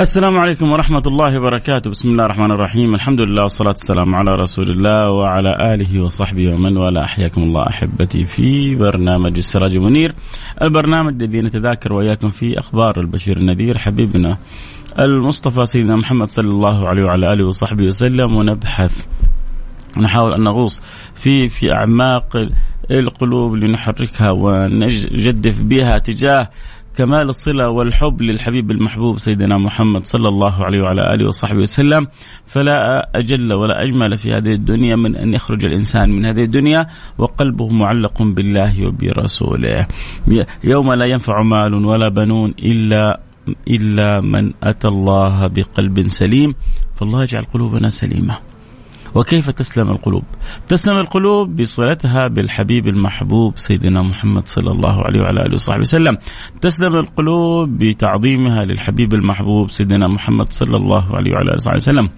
السلام عليكم ورحمة الله وبركاته. بسم الله الرحمن الرحيم. الحمد لله والصلاة والسلام على رسول الله وعلى آله وصحبه ومن والاه. أحياكم الله أحبتي في برنامج السراج منير البرنامج الذي نتذاكر وإياكم فيه أخبار البشير النذير حبيبنا المصطفى سيدنا محمد صلى الله عليه وعلى آله وصحبه وسلم. ونبحث نحاول أن نغوص في في أعماق القلوب لنحركها ونجدف بها تجاه كمال الصلة والحب للحبيب المحبوب سيدنا محمد صلى الله عليه وعلى آله وصحبه وسلم. فلا أجل ولا أجمل في هذه الدنيا من أن يخرج الإنسان من هذه الدنيا وقلبه معلق بالله وبرسوله. يوم لا ينفع مال ولا بنون إلا إلا من أتى الله بقلب سليم. فالله يجعل قلوبنا سليمة. وكيف تسلم القلوب؟ تسلم القلوب بصلتها بالحبيب المحبوب سيدنا محمد صلى الله عليه وعلى آله وصحبه وسلم. تسلم القلوب بتعظيمها للحبيب المحبوب سيدنا محمد صلى الله عليه وعلى آله وصحبه وسلم.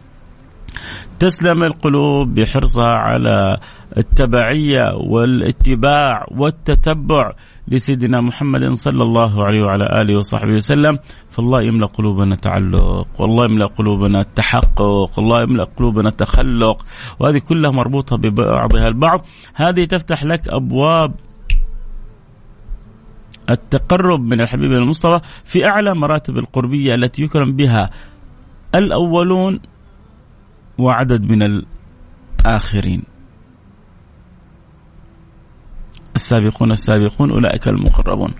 تسلم القلوب بحرصها على التبعية والاتباع والتتبع لسيدنا محمد صلى الله عليه وعلى آله وصحبه وسلم. فالله يملأ قلوبنا تعلق والله يملأ قلوبنا التحقق والله يملأ قلوبنا التخلق. وهذه كلها مربوطة ببعضها البعض. هذه تفتح لك أبواب التقرب من الحبيب المصطفى في أعلى مراتب القربية التي يكرم بها الأولون وعدد من الآخرين. السابقون السابقون أولئك المقربون.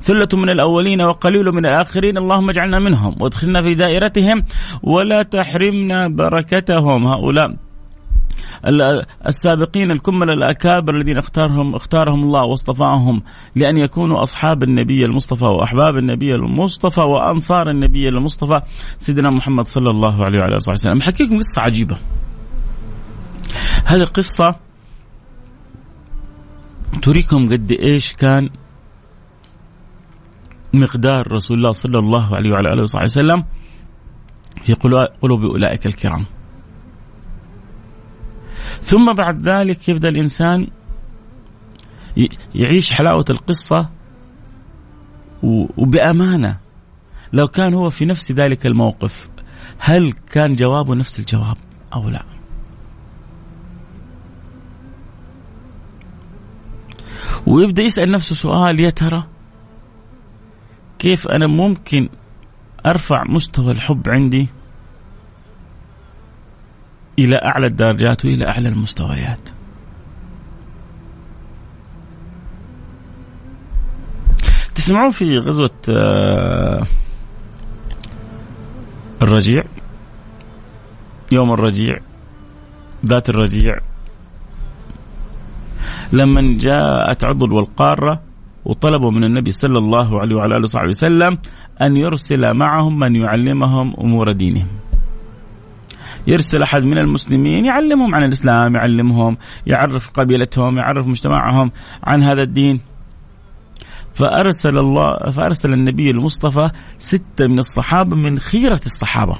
ثلة من الأولين وقليل من الآخرين اللهم اجعلنا منهم وادخلنا في دائرتهم ولا تحرمنا بركتهم. هؤلاء السابقين الكمل الأكابر الذين اختارهم اختارهم الله واصطفاهم لأن يكونوا أصحاب النبي المصطفى وأحباب النبي المصطفى وأنصار النبي المصطفى سيدنا محمد صلى الله عليه وعلى آله وسلم. أحكيكم قصة عجيبة. هذه القصة تريكم قد إيش كان مقدار رسول الله صلى الله عليه وعلى آله وصحبه وسلم في قلوب أولئك الكرام. ثم بعد ذلك يبدأ الإنسان يعيش حلاوة القصة وبأمانة لو كان هو في نفس ذلك الموقف هل كان جوابه نفس الجواب أو لا؟ ويبدأ يسأل نفسه سؤال يا ترى كيف أنا ممكن أرفع مستوى الحب عندي إلى أعلى الدرجات وإلى أعلى المستويات؟ تسمعون في غزوة آه، الرجيع؟ يوم الرجيع ذات الرجيع. لما جاءت عضل والقارة وطلبوا من النبي صلى الله عليه وعلى آله وصحبه وسلم أن يرسل معهم من يعلمهم أمور دينهم. يرسل أحد من المسلمين يعلمهم عن الإسلام يعلمهم يعرف قبيلتهم يعرف مجتمعهم عن هذا الدين. فأرسل الله فأرسل النبي المصطفى ستة من الصحابة من خيرة الصحابة.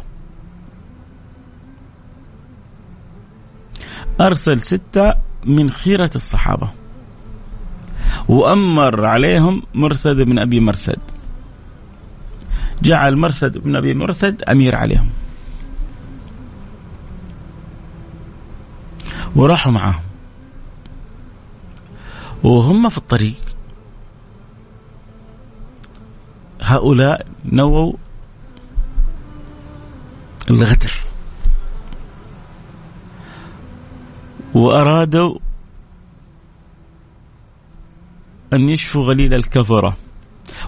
أرسل ستة من خيرة الصحابة. وأمر عليهم مرثد بن أبي مرثد. جعل مرثد بن أبي مرثد أمير عليهم. وراحوا معه وهم في الطريق. هؤلاء نووا الغدر. وأرادوا أن يشفوا غليل الكفرة.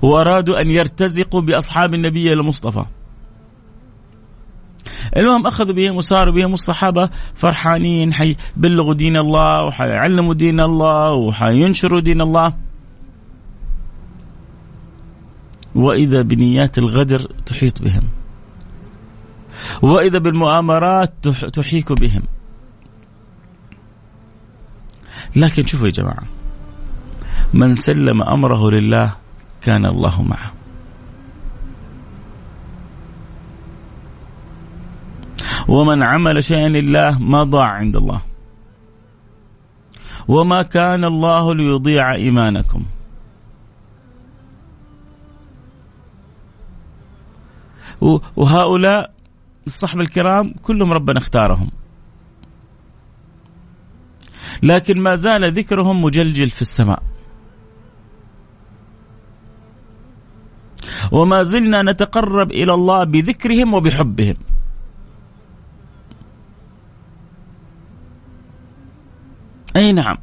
وأرادوا أن يرتزقوا بأصحاب النبي المصطفى. المهم أخذوا بهم وصاروا بهم الصحابة فرحانين حيبلغوا دين الله وحيعلموا دين الله وحينشروا دين الله. وإذا بنيات الغدر تحيط بهم. وإذا بالمؤامرات تحيك بهم. لكن شوفوا يا جماعة من سلم أمره لله كان الله معه. ومن عمل شيئا لله ما ضاع عند الله. وما كان الله ليضيع إيمانكم. وهؤلاء الصحب الكرام كلهم ربنا اختارهم. لكن ما زال ذكرهم مجلجل في السماء. وما زلنا نتقرب إلى الله بذكرهم وبحبهم. أي نعم.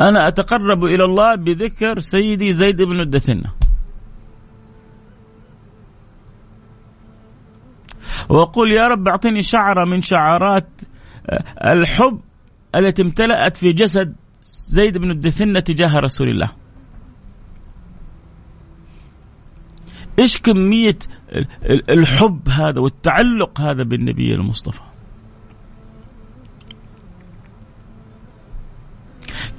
أنا أتقرب إلى الله بذكر سيدي زيد بن الدثنة. وأقول يا رب أعطني شعره من شعرات آه، الحب التي امتلأت في جسد زيد بن الدثنة تجاه رسول الله. إيش كمية الحب هذا والتعلق هذا بالنبي المصطفى.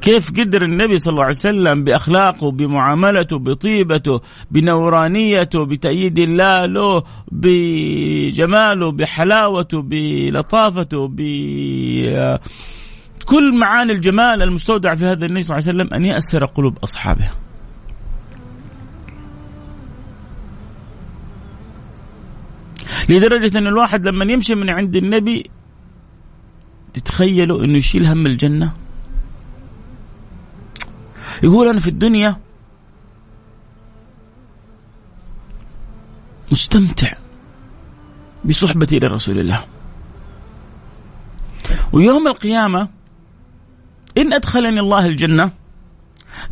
كيف قدر النبي صلى الله عليه وسلم بأخلاقه بمعاملته بطيبته بنورانيته بتأييد الله له بجماله بحلاوته بلطافته ب كل معاني الجمال المستودع في هذا النبي صلى الله عليه وسلم أن يأسر قلوب أصحابه. لدرجة أن الواحد لما يمشي من عند النبي تتخيلوا أنه يشيل هم الجنة يقول أنا في الدنيا مستمتع بصحبتي لرسول الله ويوم القيامة إن أدخلني الله الجنة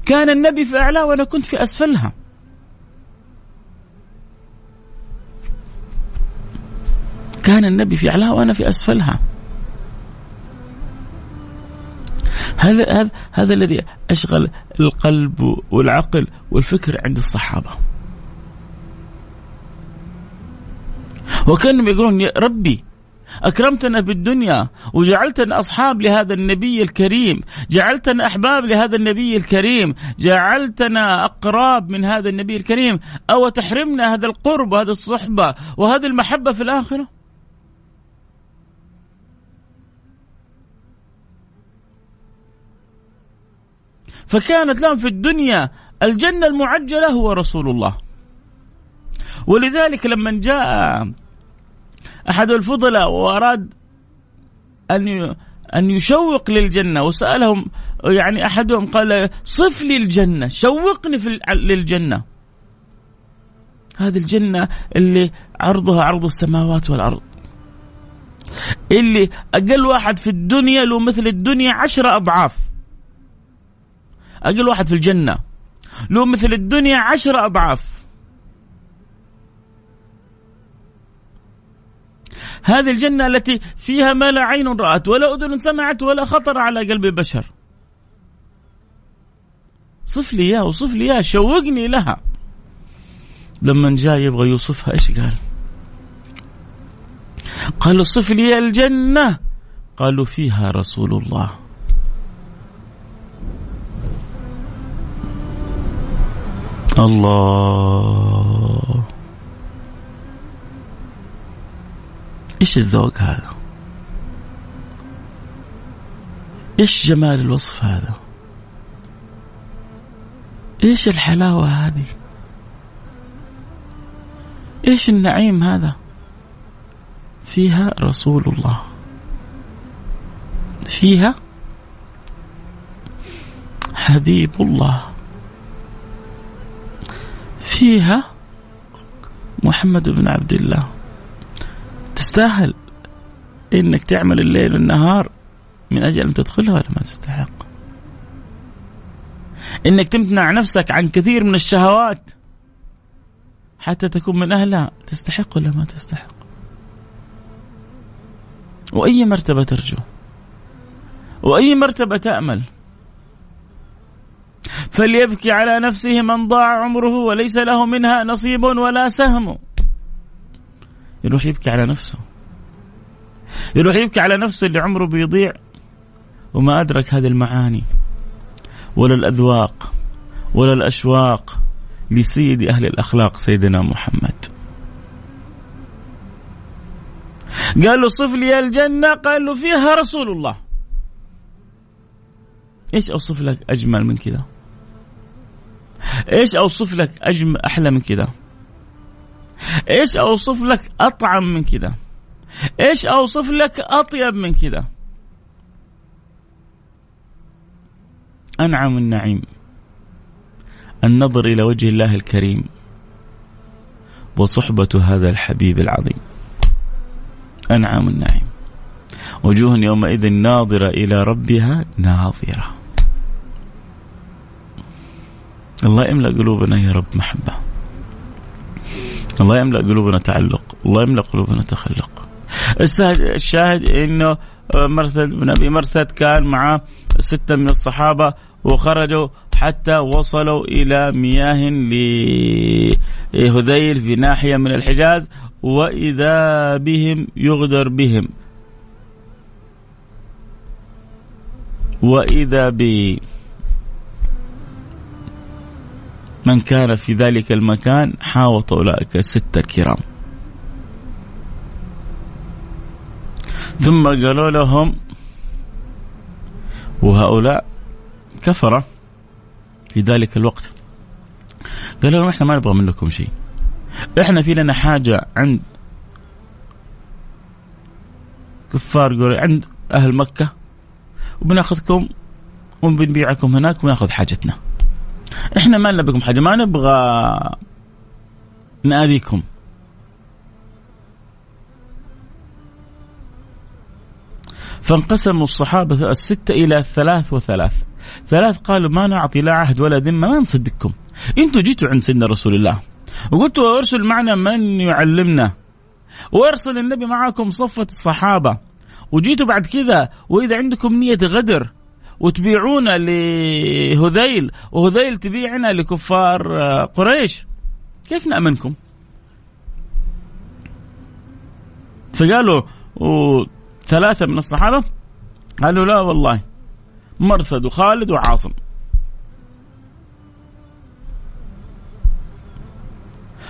كان النبي في أعلى وأنا كنت في أسفلها كان النبي في أعلى وأنا في أسفلها هذا هذا هذا الذي أشغل القلب والعقل والفكر عند الصحابة. وكانهم يقولون يا ربي أكرمتنا في الدنيا وجعلتنا أصحاب لهذا النبي الكريم. جعلتنا أحباب لهذا النبي الكريم. جعلتنا أقراب من هذا النبي الكريم. أو تحرمنا هذا القرب وهذه الصحبة وهذه المحبة في الآخرة؟ فكانت لهم في الدنيا الجنة المعجلة هو رسول الله. ولذلك لما جاء أحد الفضلاء وأراد أن أن يشوق للجنة وسألهم يعني أحدهم قال صف لي الجنة شوقني في للجنة. هذه الجنة اللي عرضها عرض السماوات والأرض. اللي أقل واحد في الدنيا له مثل الدنيا عشرة أضعاف. أقل واحد في الجنة له مثل الدنيا عشر أضعاف. هذه الجنة التي فيها ما لا عين رأت ولا أذن سمعت ولا خطر على قلب بشر صف لي إياه وصف لي إياه شوقني لها. لما جاء يبغى يوصفها إيش قال؟ قالوا صف لي الجنة. قالوا فيها رسول الله. الله. إيش الذوق هذا؟ إيش جمال الوصف هذا؟ إيش الحلاوة هذه؟ إيش النعيم هذا؟ فيها رسول الله فيها حبيب الله فيها محمد بن عبد الله تستاهل إنك تعمل الليل والنهار من أجل أن تدخلها ولا ما تستحق؟ إنك تمنع نفسك عن كثير من الشهوات حتى تكون من أهلها تستحق ولا ما تستحق؟ وأي مرتبة ترجو؟ وأي مرتبة تأمل؟ فليبكي على نفسه من ضاع عمره وليس له منها نصيب ولا سهم. يروح يبكي على نفسه. يروح يبكي على نفسه اللي عمره بيضيع. وما أدرك هذه المعاني. ولا الأذواق. ولا الأشواق لسيد أهل الأخلاق سيدنا محمد. قال له صف لي الجنة. قال له فيها رسول الله. إيش أوصف لك أجمل من كذا إيش أوصف لك اجمل أحلى من كذا إيش أوصف لك أطعم من كذا إيش أوصف لك أطيب من كذا أنعم النعيم. النظر إلى وجه الله الكريم. وصحبة هذا الحبيب العظيم. أنعم النعيم. وجوه يومئذ ناظرة إلى ربها ناظرة. الله يملأ قلوبنا يا رب محبة. الله يملأ قلوبنا تعلق الله يملأ قلوبنا تخلق. الشاهد إنه مرثد بن أبي مرثد كان مع ستة من الصحابة وخرجوا حتى وصلوا إلى مياه لهذيل في ناحية من الحجاز وإذا بهم يغدر بهم. وإذا ب من كان في ذلك المكان حاوط أولئك السته الكرام. ثم قالوا لهم وهؤلاء كفرة في ذلك الوقت. قالوا لهم إحنا ما نبغى منكم شيء. إحنا في لنا حاجة عند كفار عند أهل مكة وبناخذكم وبنبيعكم هناك وناخذ حاجتنا. إحنا ما لنا بكم حاجة ما نبغى نآذيكم. فانقسموا الصحابة الستة إلى ثلاث وثلاث. ثلاث قالوا ما نعطي لا عهد ولا ذمة ما نصدقكم. أنتم جيتوا عند سيدنا رسول الله. وقلتوا ارسل معنا من يعلمنا. وارسل النبي معكم صفة الصحابة. وجيتوا بعد كذا وإذا عندكم نية غدر وتبيعونا لهذيل وهذيل تبيعنا لكفار قريش. كيف نأمنكم؟ فقالوا ثلاثة من الصحابة قالوا لا والله مرثد وخالد وعاصم.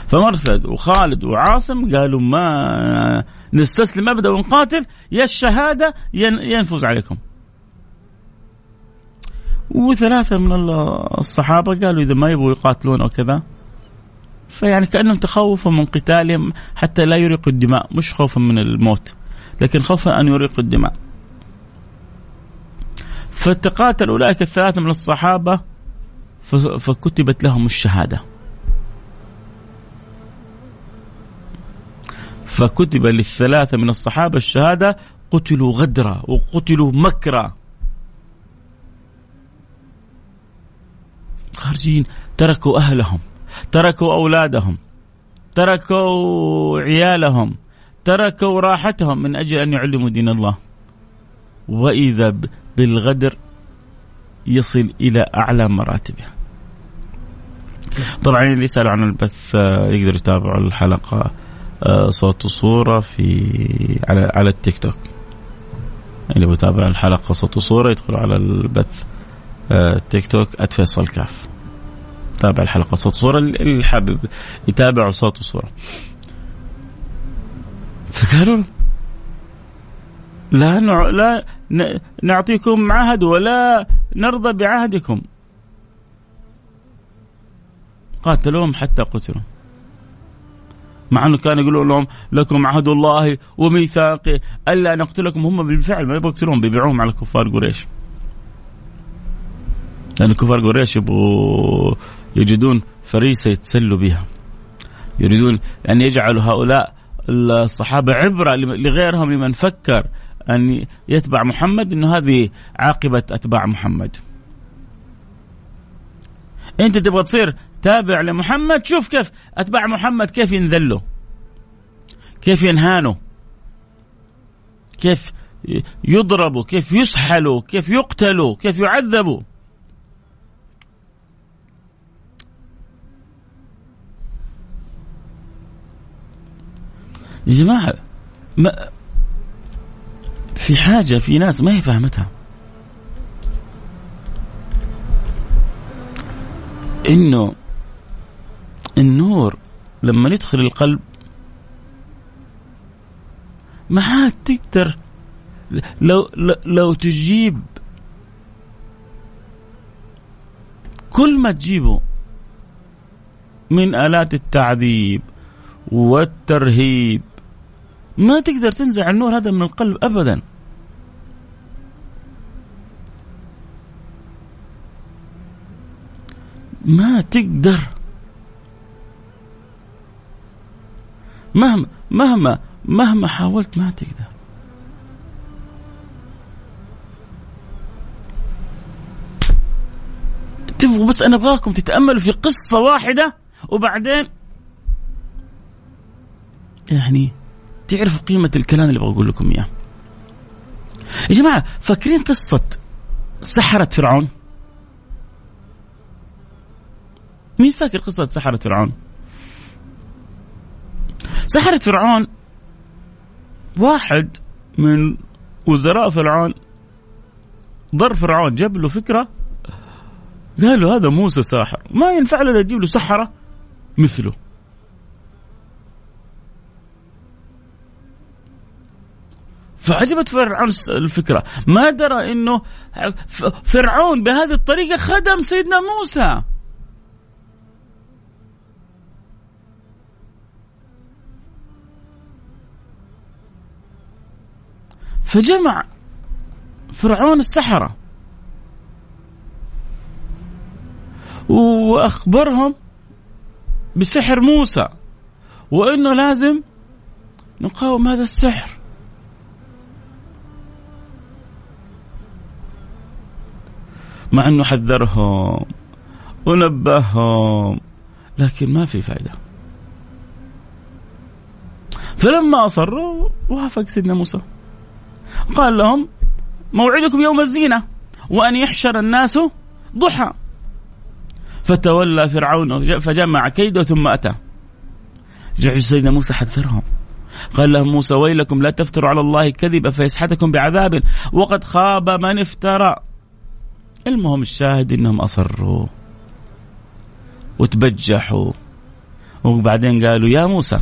فمرثد وخالد وعاصم قالوا ما نستسلم أبدا ونقاتل يا الشهادة ينفذ عليكم. وثلاثة من الصحابة قالوا إذا ما يبغوا يقاتلون أو كذا فيعني كأنهم تخوفوا من قتالهم حتى لا يريقوا الدماء مش خوفا من الموت. لكن خوفا أن يريق الدماء فتقاتل أولئك الثلاثة من الصحابة فكتبت لهم الشهادة فكتب للثلاثة من الصحابة الشهادة قتلوا غدرا وقتلوا مكرا خارجين تركوا أهلهم تركوا أولادهم تركوا عيالهم تركوا راحتهم من أجل أن يعلموا دين الله. وإذا بالغدر يصل إلى أعلى مراتبه طبعا اللي يسالوا عن البث آه، يقدروا يتابعوا الحلقة آه، صوت وصورة في على على التيك توك. اللي بيتابع الحلقة صوت وصورة يدخلوا على البث. تيك توك @فيصل كاف تابع الحلقة صوت وصورة اللي حابب يتابع صوت وصورة. فقالوا لا نع... لا ن... نعطيكم عهد ولا نرضى بعهدكم. قاتلوهم حتى قتلوا. مع إنه كان يقولوا لهم لكم عهد الله وميثاقه ألا نقتلكم هم بالفعل ما يبغوا يقتلون بيبيعوهم على كفار قريش. لأن كفار قريش يبغوا يجدون فريسة يتسلوا بها. يريدون أن يجعلوا هؤلاء الصحابة عبرة لغيرهم لمن فكر أن يتبع محمد إنه هذه عاقبة أتباع محمد. أنت تبغى تصير تابع لمحمد؟ شوف كيف أتباع محمد كيف ينذلوا كيف ينهانوا كيف يضربوا كيف يسحلوا كيف يقتلوا كيف يعذبوا يا جماعة ما في حاجة في ناس ما هي فاهمتها. إنه النور لما يدخل القلب ما عاد تقدر لو لو تجيب كل ما تجيبه من آلات التعذيب والترهيب ما تقدر تنزع النور هذا من القلب أبدا. ما تقدر. مهما مهما مهما حاولت ما تقدر. تبغوا بس أنا أبغاكم تتأملوا في قصة واحدة وبعدين يعني تعرفوا قيمة الكلام اللي أبغى أقول لكم إياه. يا جماعة فاكرين قصة سحرة فرعون؟ مين فاكر قصة سحرة فرعون؟ سحرة فرعون واحد من وزراء فرعون ضر فرعون جاب له فكرة قال له هذا موسى ساحر ما ينفع له يجيب له سحرة مثله فعجبت فرعون الفكرة. ما درى إنه فرعون بهذه الطريقة خدم سيدنا موسى. فجمع فرعون السحرة. وأخبرهم بسحر موسى وأنه لازم نقاوم هذا السحر. مع أنه حذرهم ونبههم لكن ما في فائدة فلما أصروا وافق سيدنا موسى. قال لهم موعدكم يوم الزينة وأن يحشر الناس ضحى. فتولى فرعون فجمع كيده ثم أتى. جعل سيدنا موسى حذرهم. قال لهم موسى ويلكم لا تفتروا على الله كذبا فيسحتكم بعذاب وقد خاب من افترى. المهم الشاهد إنهم أصروا وتبجحوا. وبعدين قالوا يا موسى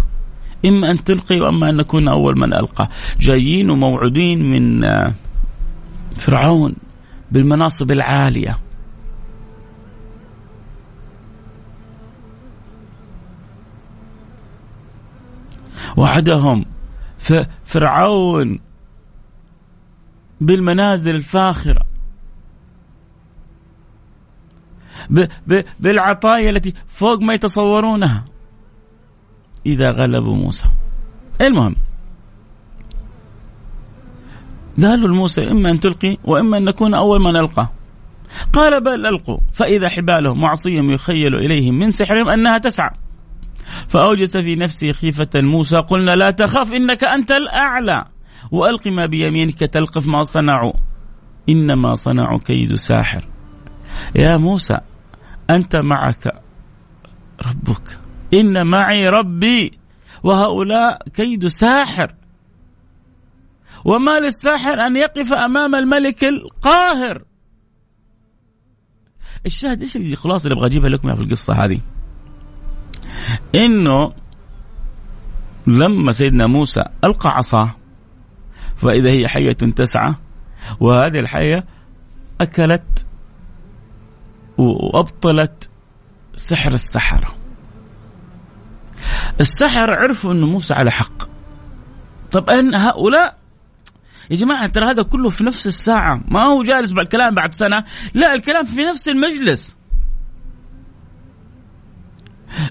إما أن تلقي وأما أن نكون أول من ألقى. جايين وموعودين من آه، فرعون بالمناصب العالية. وعدهم فرعون بالمنازل الفاخرة بالعطايا التي فوق ما يتصورونها. إذا غلبوا موسى. المهم. قالوا لموسى إما أن تلقي وإما أن نكون أول من ألقى. قال بل ألقوا. فإذا حبالهم وعصيهم يخيل إليهم من سحرهم أنها تسعى. فأوجس في نفسه خيفة موسى. قلنا لا تخف إنك أنت الأعلى. وألق ما بيمينك تلقف ما صنعوا. إنما صنعوا كيد ساحر. يا موسى أنت معك ربك. إن معي ربي وهؤلاء كيد ساحر وما للساحر أن يقف أمام الملك القاهر. الشاهد إيش الخلاصه اللي أبغى أجيبها لكم في القصة هذه؟ إنه لما سيدنا موسى ألقى عصاه فإذا هي حية تسعى وهذه الحية أكلت وأبطلت سحر السحرة. السحر عرفوا أن موسى على حق. طب أن هؤلاء يا جماعة ترى هذا كله في نفس الساعة. ما هو جالس بالكلام بعد سنة. لا الكلام في نفس المجلس.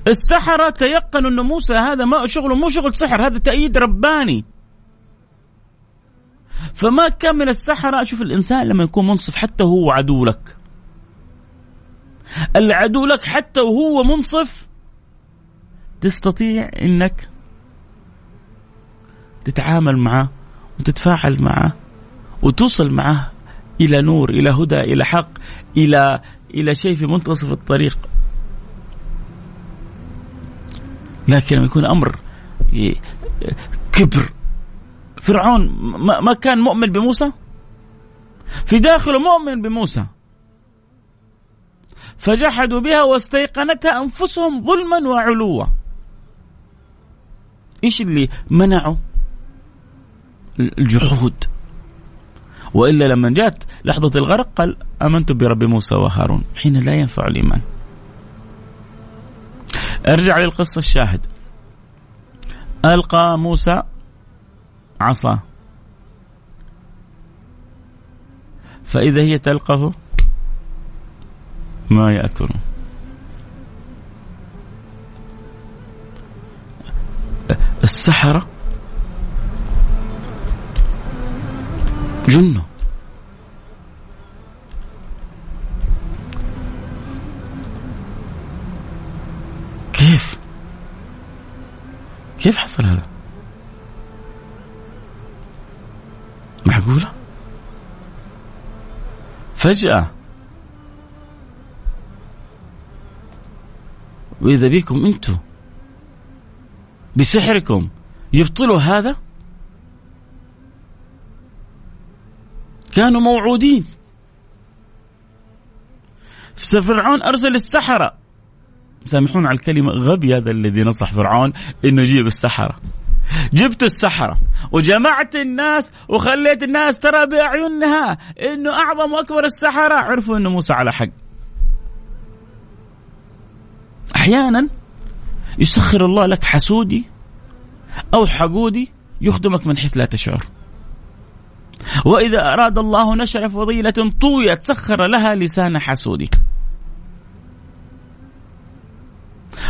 السحرة تيقنوا أن موسى هذا ما شغله مو شغل سحر هذا تأييد رباني. فما كان من السحرة. شوف الإنسان لما يكون منصف حتى هو عدو لك. العدو لك حتى وهو منصف. تستطيع إنك تتعامل معه وتتفاعل معه وتوصل معه إلى نور إلى هدى إلى حق إلى إلى شيء في منتصف الطريق. لكن لما يكون أمر كبر. فرعون ما كان مؤمن بموسى؟ في داخله مؤمن بموسى. فجحدوا بها واستيقنتها أنفسهم ظلما وعلوا. إيش اللي منعوا؟ الجحود. وإلا لما جاءت لحظة الغرق قال آمنت برب موسى وهارون حين لا ينفع الإيمان. أرجع للقصة الشاهد. ألقى موسى عصا. فإذا هي تلقف ما يأكلون. السحرة جنة. كيف؟ كيف حصل هذا؟ معقولة؟ فجأة وإذا بكم أنتم بسحركم يبطلوا هذا؟ كانوا موعودين. فرعون أرسل السحرة. سامحون على الكلمة غبي هذا الذي نصح فرعون إنه يجيب السحرة. جبت السحرة وجمعت الناس وخليت الناس ترى بأعينها إنه أعظم وأكبر السحرة. عرفوا إنه موسى على حق. أحيانا يسخر الله لك حسودي أو حقودي يخدمك من حيث لا تشعر. وإذا أراد الله نشر فضيلة طويت سخر لها لسان حسودي.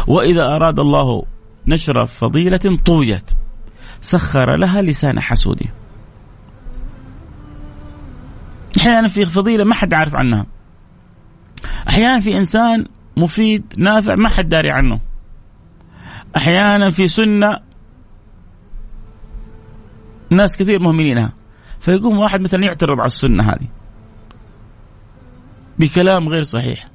وإذا أراد الله نشر فضيلة طويت سخر لها لسان حسودي. أحيانا في فضيلة ما حد عارف عنها. أحيانا في إنسان مفيد نافع ما حد داري عنه. أحيانا في سنة ناس كثير مهملينها. فيقوم واحد مثلا يعترض على السنة هذه بكلام غير صحيح.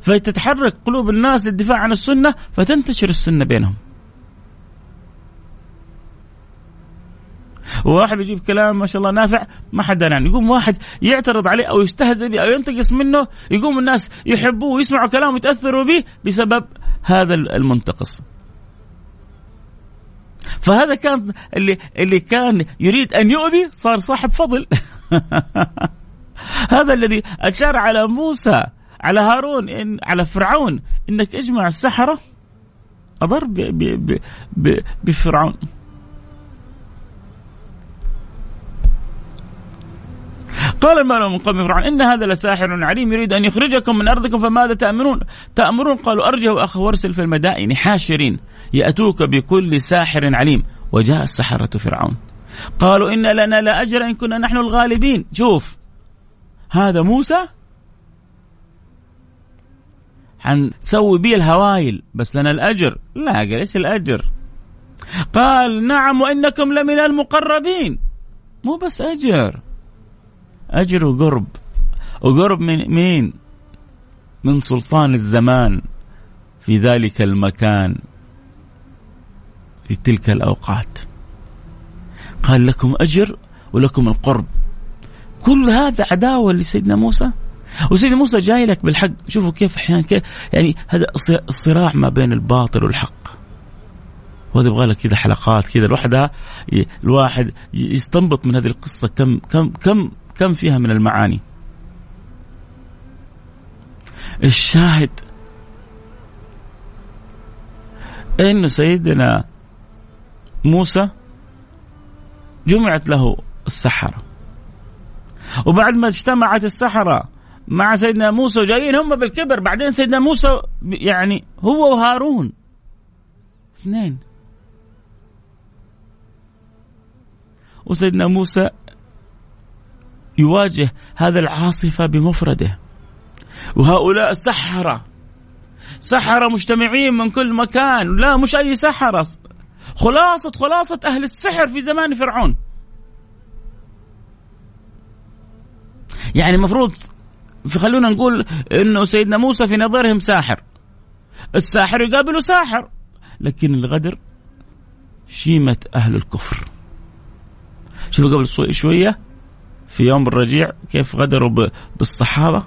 فتتحرك قلوب الناس للدفاع عن السنة فتنتشر السنة بينهم. وواحد يجيب كلام ما شاء الله نافع ما حد عنه يقوم واحد يعترض عليه أو يستهزئ به أو ينتقص منه يقوم الناس يحبوه ويسمعوا كلامه ويتأثروا به بسبب هذا المنتقص. فهذا كان اللي اللي كان يريد أن يؤذي صار صاحب فضل. هذا الذي أشار على موسى على هارون إن على فرعون إنك أجمع السحرة أضر بفرعون. قال الملأ من قوم فرعون. إن هذا لساحر عليم يريد أن يخرجكم من أرضكم فماذا تأمرون؟ تأمرون؟ قالوا أرجه وأخه وارسل في المدائن حاشرين يأتوك بكل ساحر عليم. وجاء السحرة فرعون. قالوا إن لنا لأجر إن كنا نحن الغالبين. شوف هذا موسى حنسوي به الهوايل بس لنا الأجر. لا قال إيش الأجر؟ قال نعم وإنكم لمن المقربين. مو بس أجر. أجر وقرب. وقرب من مين؟ من سلطان الزمان في ذلك المكان في تلك الأوقات. قال لكم أجر ولكم القرب. كل هذا عداوة لسيدنا موسى؟ وسيدنا موسى جاي لك بالحق. شوفوا كيف أحيانا كيف يعني هذا الصراع ما بين الباطل والحق. وهذا يبغى لك كذا حلقات كذا لوحدها الواحد يستنبط من هذه القصة. كم كم كم كم فيها من المعاني؟ انه سيدنا موسى جمعت له السحرة. وبعد ما اجتمعت السحرة مع سيدنا موسى وجايين هم بالكبر بعدين سيدنا موسى يعني هو وهارون. اثنين. وسيدنا موسى يواجه هذا العاصفة بمفرده. وهؤلاء سحرة. سحرة مجتمعين من كل مكان. لا مش أي سحرة. خلاصة خلاصة أهل السحر في زمان فرعون. يعني المفروض خلونا نقول إنه سيدنا موسى في نظرهم ساحر. الساحر يقابله ساحر. لكن الغدر شيمة أهل الكفر. شوفوا قبل شوية. في يوم الرجيع كيف غدروا بالصحابة؟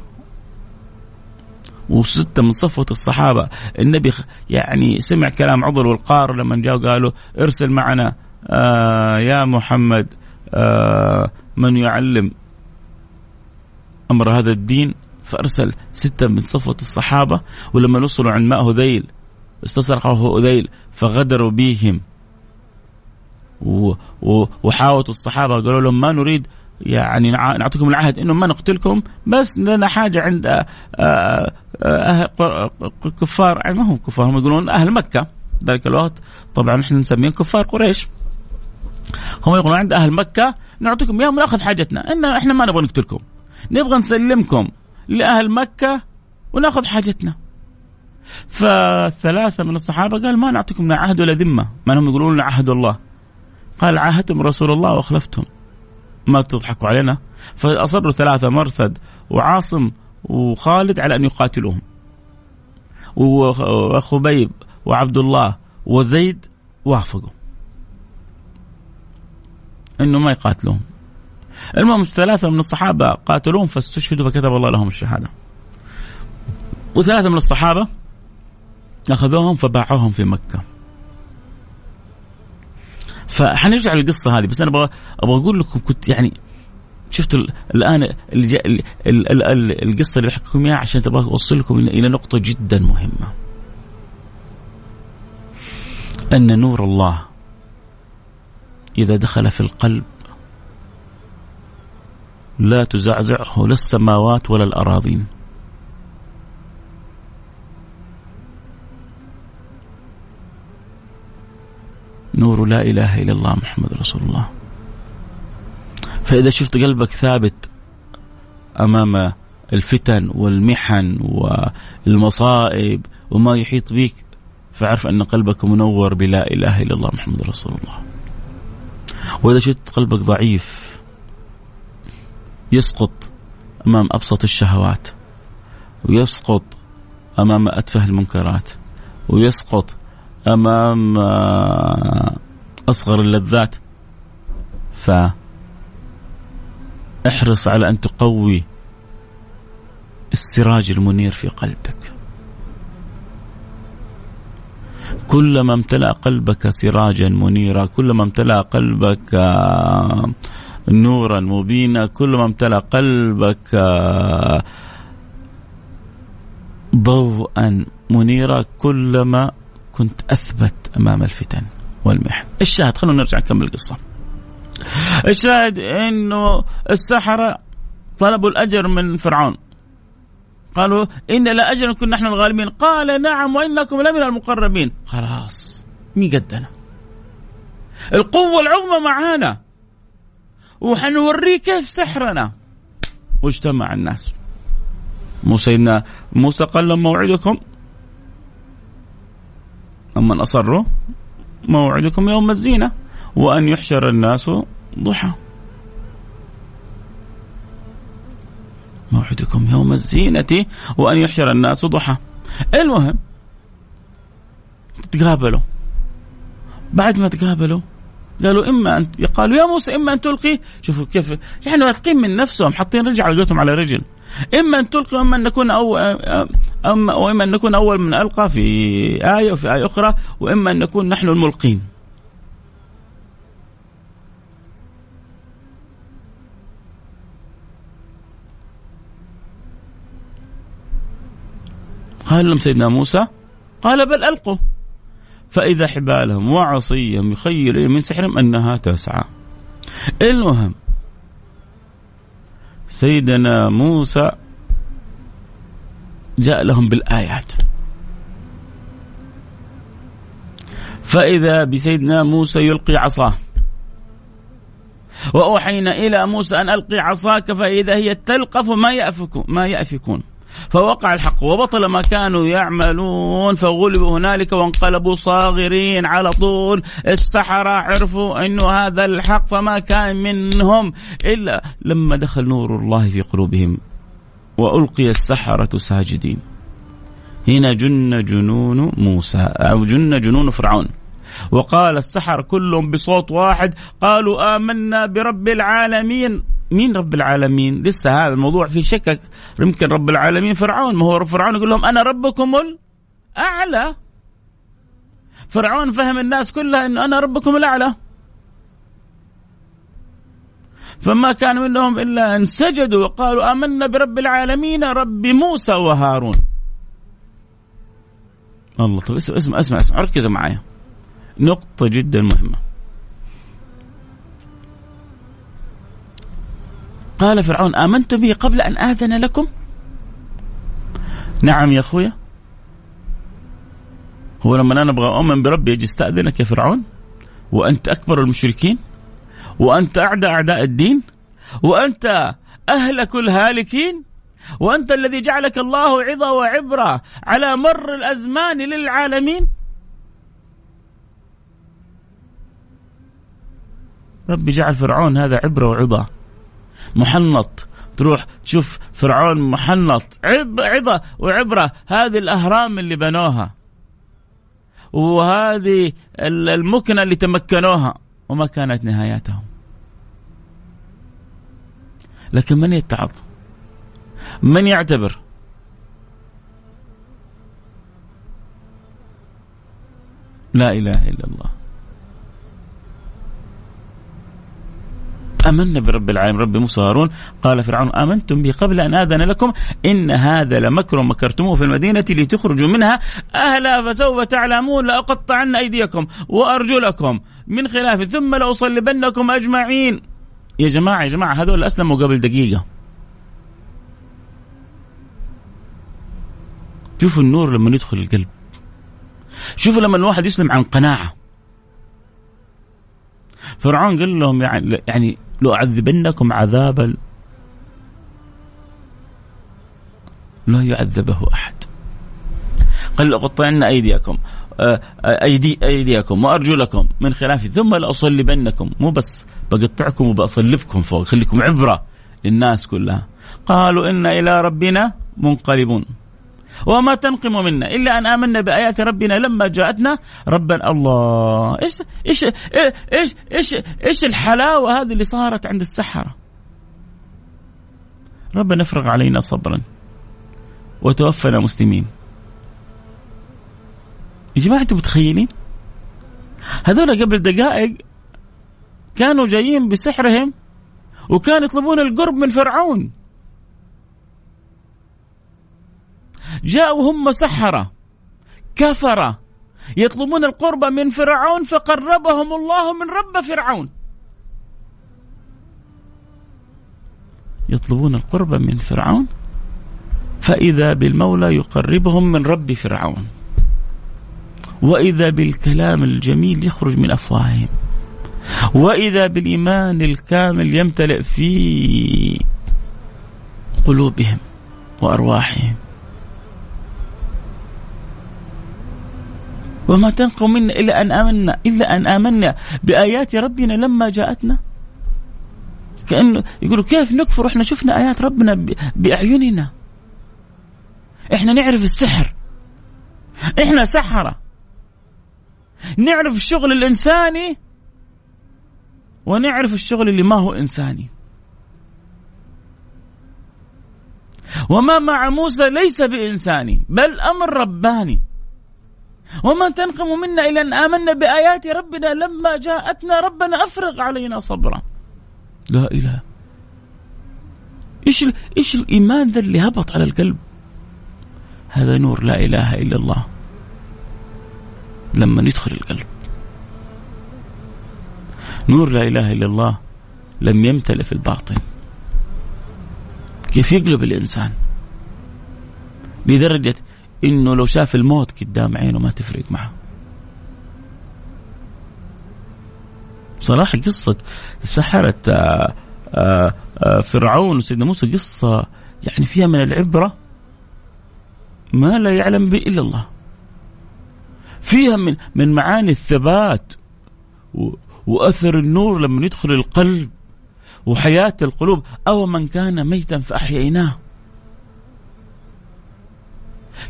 وستة من صفوة الصحابة. النبي يعني سمع كلام عضل والقار لما جاءوا قالوا ارسل معنا آه يا محمد آه من يعلم أمر هذا الدين. فأرسل ستة من صفوة الصحابة ولما وصلوا عند ماء هذيل استصرخه هذيل فغدروا بهم. وحاوتوا الصحابة قالوا لهم ما نريد يعني نعطيكم العهد إنه ما نقتلكم بس لنا حاجة عند آه، آه، آه، كفار يعني ما هم كفار هم يقولون أهل مكة ذلك الوقت. طبعا إحنا نسميهم كفار قريش. هم يقولون عند أهل مكة نعطيكم إياهم ونأخذ حاجتنا. إن إحنا ما نبغى نقتلكم. نبغى نسلمكم لأهل مكة ونأخذ حاجتنا. فثلاثة من الصحابة قال ما نعطيكم لا عهد ولا ذمة. ما هم يقولون عهد الله. قال عاهدتم رسول الله وأخلفتم. ما تضحكوا علينا. فأصروا ثلاثة مرثد وعاصم وخالد على أن يقاتلوهم. وخبيب وعبد الله وزيد وافقوا. إنه ما يقاتلوهم. المهم ثلاثة من الصحابة قاتلوهم فاستشهدوا فكتب الله لهم الشهادة. وثلاثة من الصحابة أخذوهم فباعوهم في مكة. فحنرجع للقصة هذه بس أنا أبغى أبغى أقول لكم كنت يعني شفتوا الآن القصة اللي بحكي لكم إياها عشان تبغى اوصل لكم إلى نقطة جدا مهمة. أن نور الله إذا دخل في القلب لا تزعزعه لا السماوات ولا الأراضين. نور لا إله إلا الله محمد رسول الله. فإذا شفت قلبك ثابت أمام الفتن والمحن والمصائب وما يحيط بك فاعرف أن قلبك منور بلا إله إلا الله محمد رسول الله. وإذا شفت قلبك ضعيف يسقط أمام أبسط الشهوات ويسقط أمام أتفه المنكرات ويسقط أمام آه، أصغر اللذات. ف احرص على أن تقوي السراج المنير في قلبك. كلما امتلأ قلبك سراجا منيرا كلما امتلأ قلبك آه، نورا مبينا كلما امتلأ قلبك آه، ضوءا منيرا كلما كنت أثبت أمام الفتن والمحن. الشاهد خلونا نرجع نكمل القصة. الشاهد إنه السحرة طلبوا الأجر من فرعون. قالوا إن لا أجر كنا نحن الغالبين، قال نعم وإنكم لمن المقربين. خلاص مين قدنا؟ القوة العظمى معانا. وحنوريه كيف سحرنا. واجتمع الناس. مو سيدنا موسى قال لهم موعدكم أما أصروا موعدكم يوم الزينة وأن يحشر الناس ضحى. موعدكم يوم الزينة وأن يحشر الناس ضحى. المهم تتقابلوا. بعد ما تقابلوا قالوا إما أن قالوا يا موسى إما أن تلقي شوفوا كيف يعني واثقين من نفسهم حاطين رجل على على رجل. إما أن تلقي وإما أن نكون أو أما وإما أن نكون أول من ألقى في آية وفي آية أخرى وإما أن نكون نحن الملقين. قال لهم سيدنا موسى قال بل ألقوا. فإذا حبالهم وعصيهم يخيل من سحرهم أنها تسعى. المهم سيدنا موسى جاء لهم بالآيات. فإذا بسيدنا موسى يلقي عصاه. وأوحينا إلى موسى أن ألقي عصاك فإذا هي تلقف ما يأفكون ما يأفكون. فوقع الحق وبطل ما كانوا يعملون. فغلبوا هنالك وانقلبوا صاغرين على طول. السحرة عرفوا أنه هذا الحق فما كان منهم إلا لما دخل نور الله في قلوبهم وألقي السحرة ساجدين. هنا جن جنون موسى أو جن جنون فرعون. وقال السحر كلهم بصوت واحد قالوا آمنا برب العالمين. مين رب العالمين؟ لسه هذا الموضوع فيه شكك يمكن رب العالمين فرعون. ما هو فرعون يقول لهم أنا ربكم الأعلى. فرعون فهم الناس كلها أنه أنا ربكم الأعلى. فما كان منهم إلا أن سجدوا وقالوا آمنا برب العالمين رب موسى وهارون. الله طيب اسمع اسمع اسمع, ركزوا معايا. نقطة جدا مهمة. قال فرعون آمنت بي قبل أن آذن لكم؟ نعم يا أخويا. هو لما أنا أبغى أؤمن بربي أجي استأذنك يا فرعون؟ وأنت أكبر المشركين؟ وأنت أعدى أعداء الدين؟ وأنت أهلك الهالكين؟ وأنت الذي جعلك الله عظة وعبرة على مر الأزمان للعالمين؟ ربي جعل فرعون هذا عبرة وعظة محنط. تروح تشوف فرعون محنط. عب عظة وعبرة. هذه الأهرام اللي بنوها. وهذه المكنة اللي تمكنوها. وما كانت نهاياتهم. لكن من يتعظ؟ من يعتبر؟ لا إله إلا الله. آمنا برب العالمين رب موسى هارون قال فرعون آمنتم بي قبل أن آذن لكم. إن هذا لمكر مكرتموه في المدينة لتخرجوا منها. أهلا فسوف تعلمون لأقطعن أيديكم وأرجلكم من خلاف ثم لأصلبنكم أجمعين. يا جماعة يا جماعة هذول أسلموا قبل دقيقة. شوفوا النور لما يدخل القلب. شوفوا لما الواحد يسلم عن قناعة. فرعون قال لهم يعني يعني لأعذبنكم عذابا لا يعذبه أحد. قال لأقطعن أيديكم آه، أيدي أيديكم وأرجلكم من خلاف ثم لأصلبنكم. مو بس بقطعكم وبأصلبكم فوق خليكم عبرة للناس كلها. قالوا إن إلى ربنا منقلبون. وما تنقم منا إلا أن آمنا بآيات ربنا لما جاءتنا. ربنا الله إيش إيش إيش إيش إيش الحلاوة هذه اللي صارت عند السحرة؟ ربنا افرغ علينا صبرا وتوفنا مسلمين. يا جماعة أنتم متخيلين؟ هذول قبل دقائق كانوا جايين بسحرهم وكانوا يطلبون القرب من فرعون. جاءوا هم سحرة كفرة يطلبون القرب من فرعون فقربهم الله من رب فرعون. يطلبون القرب من فرعون فإذا بالمولى يقربهم من رب فرعون. وإذا بالكلام الجميل يخرج من أفواههم. وإذا بالإيمان الكامل يمتلئ في قلوبهم وأرواحهم. وما تنقم منا إلا أن آمنا إلا أن آمنا بآيات ربنا لما جاءتنا. كأنه يقولوا كيف نكفر؟ إحنا شفنا آيات ربنا بأعيننا. إحنا نعرف السحر. إحنا سحرة. نعرف الشغل الإنساني ونعرف الشغل اللي ما هو إنساني. وما مع موسى ليس بإنساني بل أمر رباني. وما تنقم منا إلا أن آمنا بآيات ربنا لما جاءتنا ربنا أفرغ علينا صبرا. لا إله. إيش إيش الإيمان ذا اللي هبط على القلب؟ هذا نور لا إله إلا الله. لما يدخل القلب. نور لا إله إلا الله لم يمتلئ في الباطن. كيف يقلب الإنسان؟ لدرجه إنه لو شاف الموت قدام عينه ما تفرق معه. بصراحة قصة سحرة آه، آه، آه، فرعون وسيدنا موسى قصة يعني فيها من العبرة ما لا يعلم به إلا الله. فيها من من معاني الثبات وأثر النور لما يدخل القلب وحياة القلوب. أو من كان ميتا فأحييناه.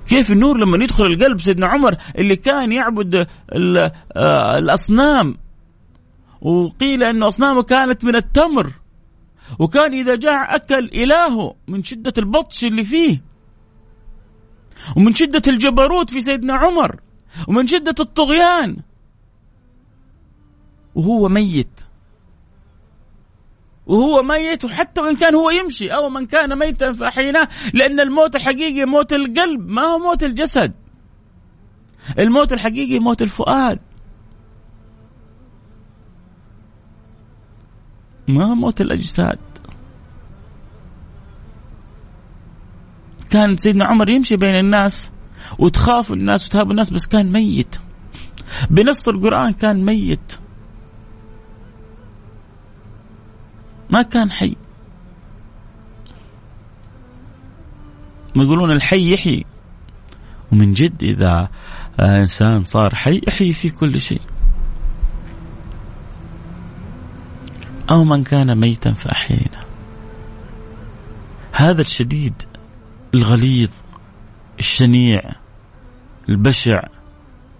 كيف النور لما يدخل القلب سيدنا عمر اللي كان يعبد الأصنام؟ وقيل أن أصنامه كانت من التمر. وكان إذا جاع أكل إلهه من شدة البطش اللي فيه. ومن شدة الجبروت في سيدنا عمر. ومن شدة الطغيان. وهو ميت. وهو ميت وحتى وإن كان هو يمشي أو من كان ميتا فأحيناه لأن الموت الحقيقي موت القلب ما هو موت الجسد. الموت الحقيقي موت الفؤاد. ما موت الأجساد. كان سيدنا عمر يمشي بين الناس وتخاف الناس وتهاب الناس بس كان ميت. بنص القرآن كان ميت. ما كان حي. ما يقولون الحي يحيي. ومن جد إذا إنسان صار حي يحيي في كل شيء. أو من كان ميتا فأحيينا هذا الشديد الغليظ الشنيع البشع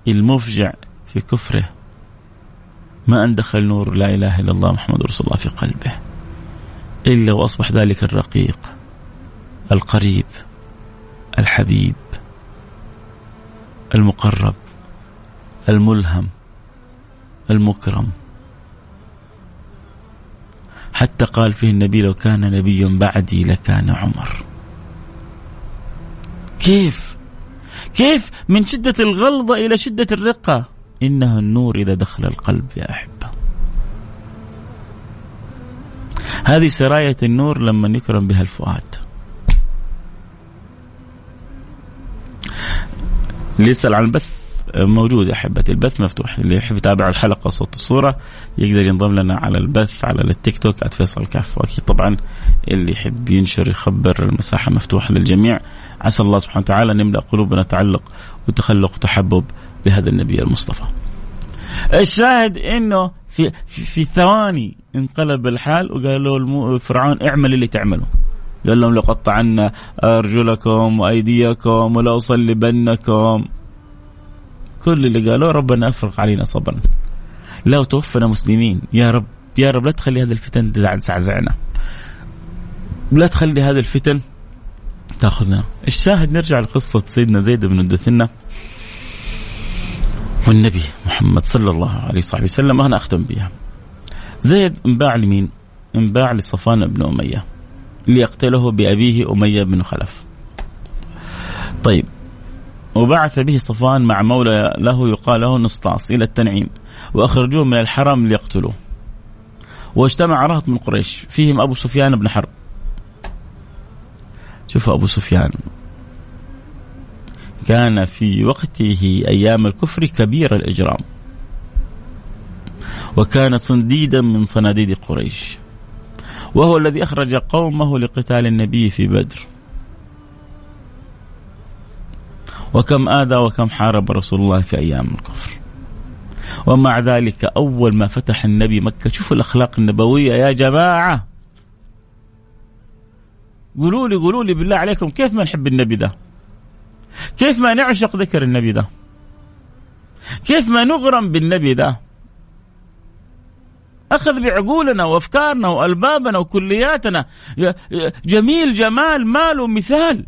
المفجع في كفره. ما أن دخل نور لا إله إلا الله محمد رسول الله في قلبه. إلا وأصبح ذلك الرقيق القريب الحبيب المقرب الملهم المكرم. حتى قال فيه النبي لو كان نبي بعدي لكان عمر. كيف؟ كيف؟ من شدة الغلظة إلى شدة الرقة. إنها النور إذا دخل القلب يا أحبة هذه سراية النور لما يكرم بها الفؤاد. اللي يسأل عن البث موجود يا أحبتي. البث مفتوح. اللي يحب يتابع الحلقة صوت الصورة يقدر ينضم لنا على البث على التيك توك @فيصل كاف. وأكيد طبعا اللي يحب ينشر يخبر المساحة مفتوحة للجميع. عسى الله سبحانه وتعالى أن يملأ قلوبنا تعلق وتخلق وتحبب بهذا النبي المصطفى. الشاهد إنه في في, في ثواني انقلب الحال وقال له فرعون اعمل اللي تعمله. قال لهم لقطعن أرجلكم وأيديكم ولاصلبنكم كل اللي قالوه ربنا أفرغ علينا صبرا. لو توفنا مسلمين. يا رب يا رب لا تخلي هذه الفتن تزعزعنا. لا تخلي هذه الفتن تأخذنا. الشاهد نرجع لقصة سيدنا زيد بن الدثنة والنبي محمد صلى الله عليه وصحبه وسلم أنا أختم بها. زيد انباع لمين؟ انباع لصفان بن أمية ليقتله بأبيه أمية بن خلف. طيب وبعث به صفوان مع مولى له يقال له نسطاس إلى التنعيم وأخرجوه من الحرم ليقتلوه. واجتمع رهط من قريش فيهم أبو سفيان بن حرب. شوف أبو سفيان كان في وقته أيام الكفر كبير الإجرام. وكان صنديدا من صناديد قريش. وهو الذي أخرج قومه لقتال النبي في بدر. وكم آذى وكم حارب رسول الله في أيام الكفر. ومع ذلك أول ما فتح النبي مكة شوفوا الأخلاق النبوية يا جماعة. قولوا لي قولوا لي بالله عليكم كيف ما نحب النبي ده؟ كيف ما نعشق ذكر النبي ده؟ كيف ما نغرم بالنبي ده؟ أخذ بعقولنا وأفكارنا وألبابنا وكلياتنا. جميل جمال مال ومثال.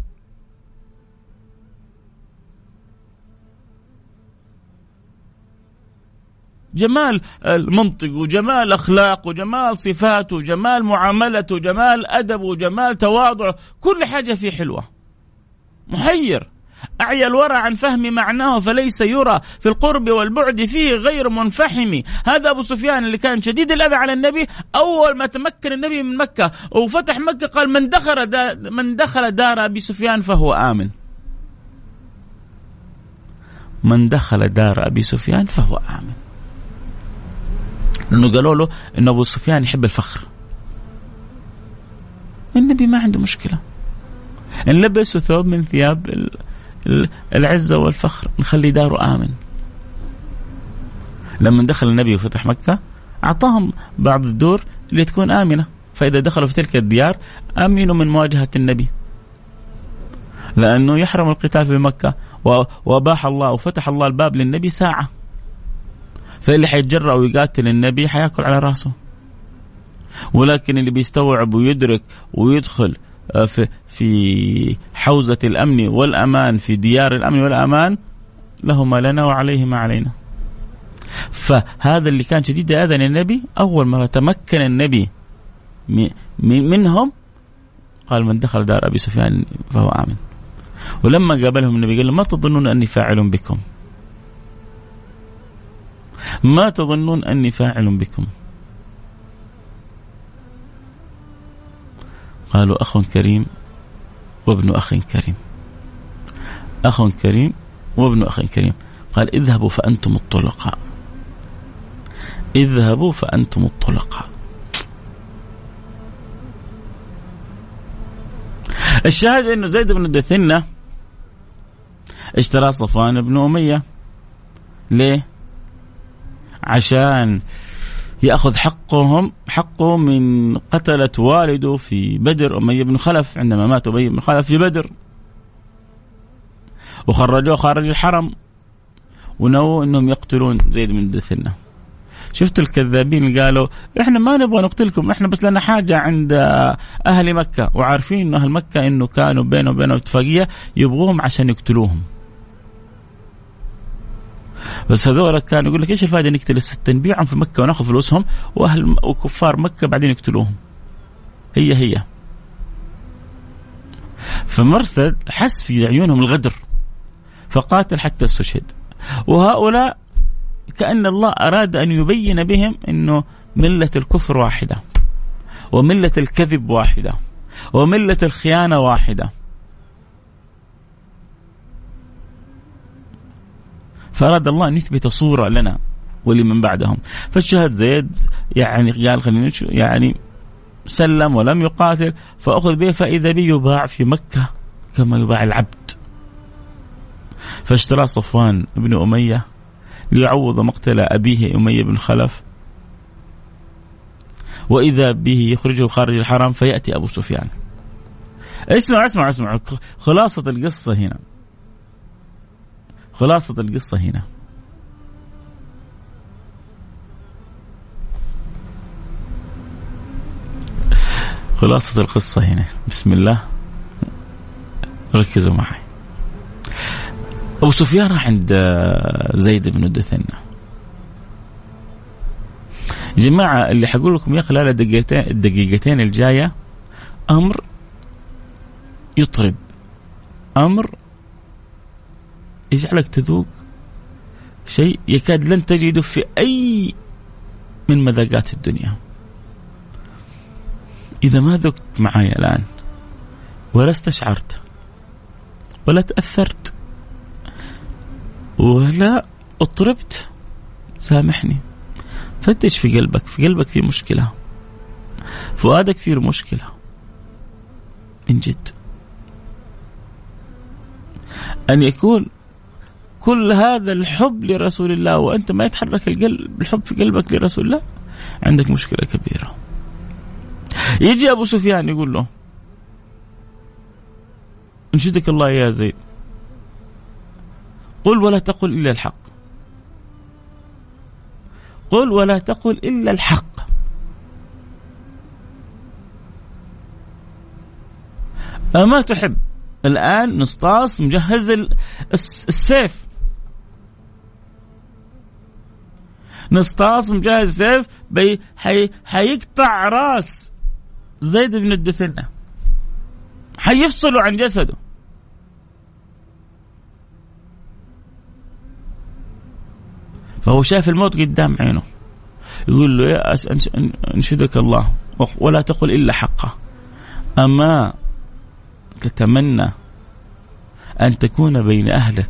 جمال المنطق وجمال أخلاق وجمال صفاته وجمال معاملته وجمال أدبه وجمال تواضعه. كل حاجة فيه حلوة. محير. أعيا الورى عن فهم معناه فليس يرى في القرب والبعد فيه غير منفحم. هذا أبو سفيان اللي كان شديد الأذى على النبي أول ما تمكن النبي من مكة وفتح مكة قال من دخل دا من دخل دار أبي سفيان فهو آمن. من دخل دار أبي سفيان فهو آمن. لأنه قالوا له أن أبو سفيان يحب الفخر. النبي ما عنده مشكلة. إن لبسوا ثوب من ثياب العزة والفخر نخلي داره آمن. لما دخل النبي وفتح مكة أعطاهم بعض الدور اللي تكون آمنة. فإذا دخلوا في تلك الديار أمنوا من مواجهة النبي. لأنه يحرم القتال في مكة وأباح الله وفتح الله الباب للنبي ساعة. فاللي حيتجرأ ويقاتل النبي حيأكل على رأسه. ولكن اللي بيستوعب ويدرك ويدخل في في حوزة الأمن والأمان في ديار الأمن والأمان له ما لنا وعليه ما علينا. فهذا اللي كان شديد أذن النبي أول ما تمكن النبي منهم قال من دخل دار أبي سفيان فهو آمن. ولما قابلهم النبي قال ما تظنون أني فاعل بكم؟ ما تظنون أني فاعل بكم. قالوا أخ كريم وابن أخ كريم. أخ كريم وابن أخ كريم. قال اذهبوا فأنتم الطلقاء. اذهبوا فأنتم الطلقاء. الشاهد إنه زيد بن دثنة اشترى صفوان بن أمية. ليه؟ عشان يأخذ حقهم حقه من قتلة والده في بدر أمية بن خلف عندما مات أمية بن خلف في بدر. وخرجوه خارج الحرم ونووا إنهم يقتلون زيد بن دثنه شفت الكذابين قالوا إحنا ما نبغى نقتلكم إحنا بس لنا حاجة عند أهل مكة. وعارفين انه أهل مكة إنه كانوا بينهم وبينهم اتفاقية يبغوهم عشان يقتلوهم. بس هذول كانوا يقول لك إيش الفائدة نقتل الستة نبيعهم في مكة وناخذ فلوسهم وأهل وكفار مكة بعدين يقتلوهم. هي هي. فمرثد حس في عيونهم الغدر فقاتل حتى استشهد. وهؤلاء كأن الله أراد أن يبين بهم أنه ملة الكفر واحدة وملة الكذب واحدة وملة الخيانة واحدة. فأراد الله أن يثبت صورة لنا ولمن بعدهم. فالشهد زيد يعني قال خلينا يعني سلم ولم يقاتل فأخذ به فإذا به يباع في مكة كما يباع العبد. فاشترى صفوان بن أمية ليعوض مقتل أبيه أمية بن خلف. وإذا به يخرجه خارج الحرم فيأتي أبو سفيان. اسمع اسمع اسمع خلاصة القصة هنا. خلاصة القصة هنا. خلاصة القصة هنا. بسم الله. ركزوا معي. أبو سفيان راح عند زيد بن الدثنة. جماعة اللي حقول لكم يا خلال الدقيقتين الدقيقتين الجاية أمر يطرب. أمر يجعلك تذوق شيء يكاد لن تجده في أي من مذاقات الدنيا. إذا ما ذقت معي الآن ولا استشعرت ولا تأثرت ولا اضطربت سامحني. فتش في قلبك في قلبك في مشكلة فؤادك فيه مشكلة من جد. أن يكون كل هذا الحب لرسول الله وأنت ما يتحرك القلب الحب في قلبك لرسول الله؟ عندك مشكلة كبيرة. يجي أبو سفيان يقول له انشدك الله يا زيد قل ولا تقل إلا الحق. قل ولا تقل إلا الحق. أما تحب الآن نسطاس مجهز السيف. نصطاص مجهز سيف بي حي حيقطع راس زيد بن الدثنة. حيفصله عن جسده. فهو شاف الموت قدام عينه. يقول له يا أس أنشدك الله. ولا تقل إلا حقه. أما تتمنى أن تكون بين أهلك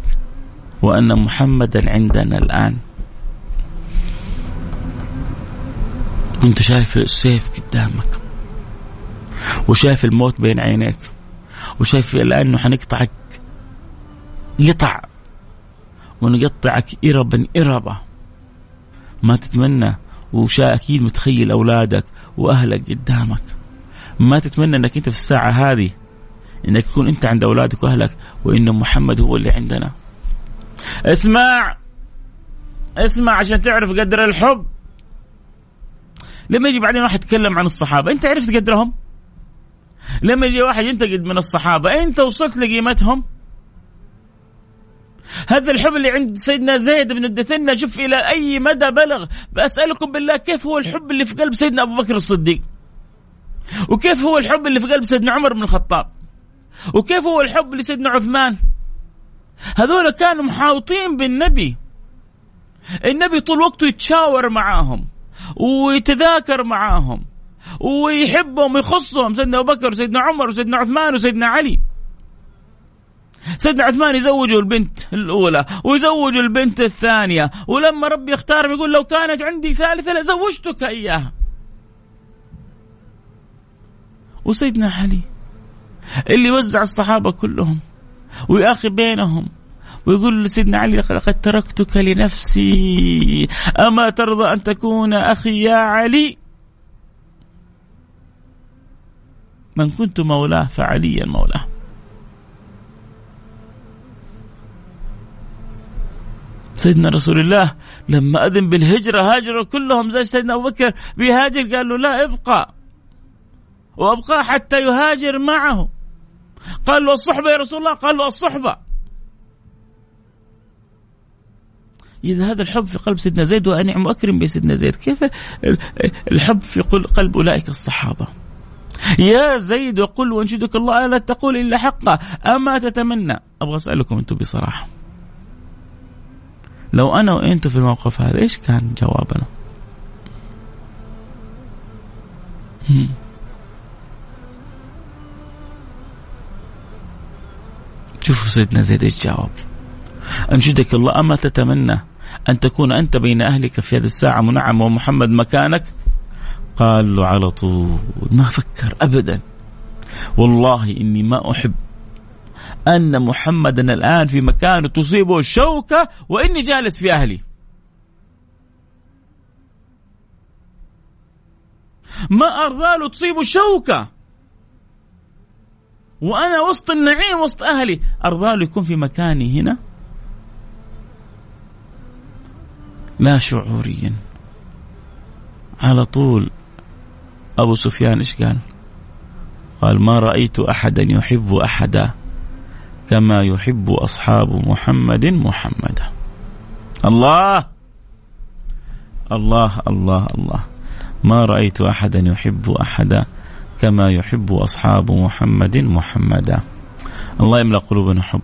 وأن محمدا عندنا الآن. وانت شايف السيف قدامك وشايف الموت بين عينيك وشايف الان انه حنقطعك قطع ونقطعك إربا إربا. ما تتمنى وشا أكيد متخيل أولادك وأهلك قدامك. ما تتمنى أنك أنت في الساعة هذه أنك تكون أنت عند أولادك وأهلك وإن محمد هو اللي عندنا. اسمع! اسمع عشان تعرف قدر الحب. لما يجي بعدين واحد يتكلم عن الصحابة أنت عرفت قدرهم؟ لما يجي واحد ينتقد من الصحابة أنت وصلت لقيمتهم؟ هذا الحب اللي عند سيدنا زيد بن الدثنة شوف إلى أي مدى بلغ. بسألكم بالله كيف هو الحب اللي في قلب سيدنا أبو بكر الصديق؟ وكيف هو الحب اللي في قلب سيدنا عمر بن الخطاب؟ وكيف هو الحب لسيدنا عثمان؟ هذول كانوا محاوطين بالنبي. النبي طول وقته يتشاور معاهم. ويتذاكر معاهم ويحبهم ويخصهم سيدنا أبو بكر وسيدنا عمر وسيدنا عثمان وسيدنا علي. سيدنا عثمان يزوجوا البنت الأولى ويزوجوا البنت الثانية. ولما ربي يختار يقول لو كانت عندي ثالثة لزوجتك إياها. وسيدنا علي اللي وزع الصحابة كلهم ويأخي بينهم ويقول لسيدنا علي لقد تركتك لنفسي. أما ترضى أن تكون أخي يا علي؟ من كنت مولاه فعليا مولاه. سيدنا رسول الله لما أذن بالهجرة هاجروا كلهم. زي سيدنا أبو بكر بيهاجر قال له لا ابقى. وأبقى حتى يهاجر معه. قال له الصحبة يا رسول الله قال له الصحبة. إذا هذا الحب في قلب سيدنا زيد وأنعم وأكرم بسيدنا زيد. كيف الحب في قلب أولئك الصحابة؟ يا زيد وقل وأنشدك الله لا تقول إلا حقا؟ أما تتمنى؟ أبغى أسألكم أنتم بصراحة. لو أنا وأنت في الموقف هذا إيش كان جوابنا؟ شوفوا سيدنا زيد إيش جاوب. أنشدك الله أما تتمنى؟ أن تكون أنت بين أهلك في هذه الساعة منعم ومحمد مكانك؟ قال له على طول ما فكر ابدا. والله إني ما أحب أن محمدا الآن في مكان تصيبه الشوكة وإني جالس في أهلي. ما أرضى له تصيبه الشوكة وأنا وسط النعيم وسط أهلي. أرضى له يكون في مكاني هنا؟ لا شعوريا. على طول أبو سفيان إيش قال؟ قال ما رأيت أحدا يحب أحدا كما يحب أصحاب محمد محمدا. الله! الله الله الله. ما رأيت أحدا يحب أحدا كما يحب أصحاب محمد محمدا. الله يملأ قلوبنا حب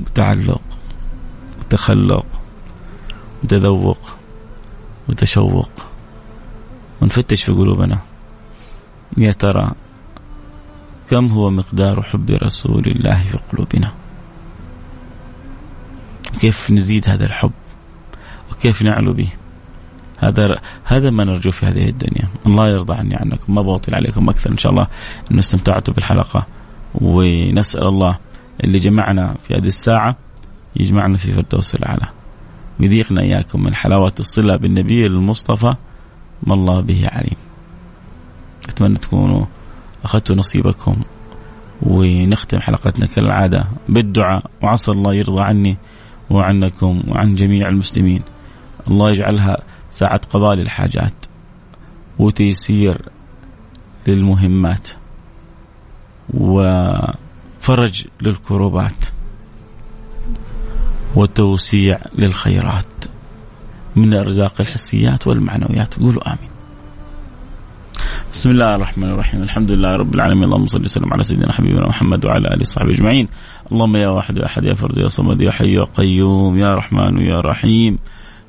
وتعلق وتخلق وتذوق وتشوق ونفتش في قلوبنا. يا ترى كم هو مقدار حب رسول الله في قلوبنا؟ كيف نزيد هذا الحب؟ وكيف نعلو به؟ هذا هذا ما نرجو في هذه الدنيا. الله يرضى عني عنكم ما بطل عليكم أكثر إن شاء الله. إنه استمتعتوا بالحلقة. ونسأل الله اللي جمعنا في هذه الساعة يجمعنا في فردوس الأعلى. ويذيقنا إياكم من حلاوة الصلة بالنبي المصطفى ما الله به عليم. أتمنى تكونوا أخذتوا نصيبكم ونختم حلقتنا كالعادة بالدعاء وعسى الله يرضى عني وعنكم وعن جميع المسلمين. الله يجعلها ساعة قضاء للحاجات وتيسير للمهمات وفرج للكروبات. وتوسيع للخيرات من الأرزاق الحسيات والمعنويات. قولوا آمين. بسم الله الرحمن الرحيم. الحمد لله رب العالمين. اللهم صل وسلم على سيدنا حبيبنا محمد وعلى آله وصحبه أجمعين. اللهم يا واحد يا أحد يا فرد يا صمد يا حي يا قيوم يا رحمن يا رحيم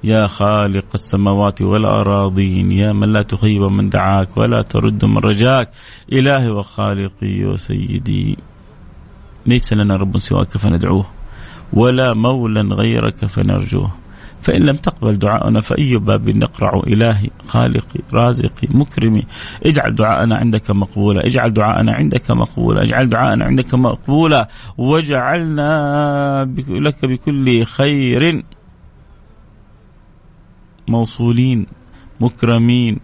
يا خالق السماوات والأراضين يا من لا تخيب من دعاك ولا ترد من رجاك إلهي وخالقي وسيدي. ليس لنا رب سواك فندعوه. ولا مولى غيرك فنرجوه. فإن لم تقبل دعاءنا فأي باب نقرع إلهي خالقي رازقي مكرمي. اجعل دعاءنا عندك مقبولا اجعل دعاءنا عندك مقبولا اجعل دعاءنا عندك مقبولا. واجعلنا لك بكل خير. موصولين مكرمين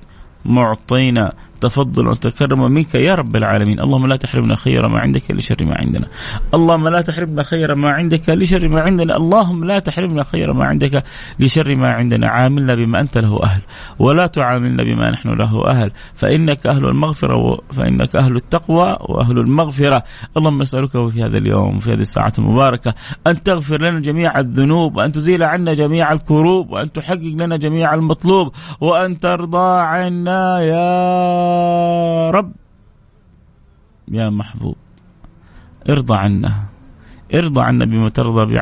معطينا. تفضل وتكرم منك يا رب العالمين. اللهم لا تحرمنا خير ما عندك لشر ما عندنا. اللهم لا تحرمنا خير ما عندك لشر ما عندنا. اللهم لا تحرمنا خير ما عندك لشر ما عندنا. عاملنا بما أنت له أهل. ولا تعاملنا بما نحن له أهل. فإنك أهل المغفرة فإنك أهل التقوى وأهل المغفرة. اللهم نسألك في هذا اليوم في هذه الساعة المباركة أن تغفر لنا جميع الذنوب وأن تزيل عنا جميع الكروب وأن تحقق لنا جميع المطلوب وأن ترضى عنا يا رب. يا محبوب ارضى عنا ارضى عنا بما ترضى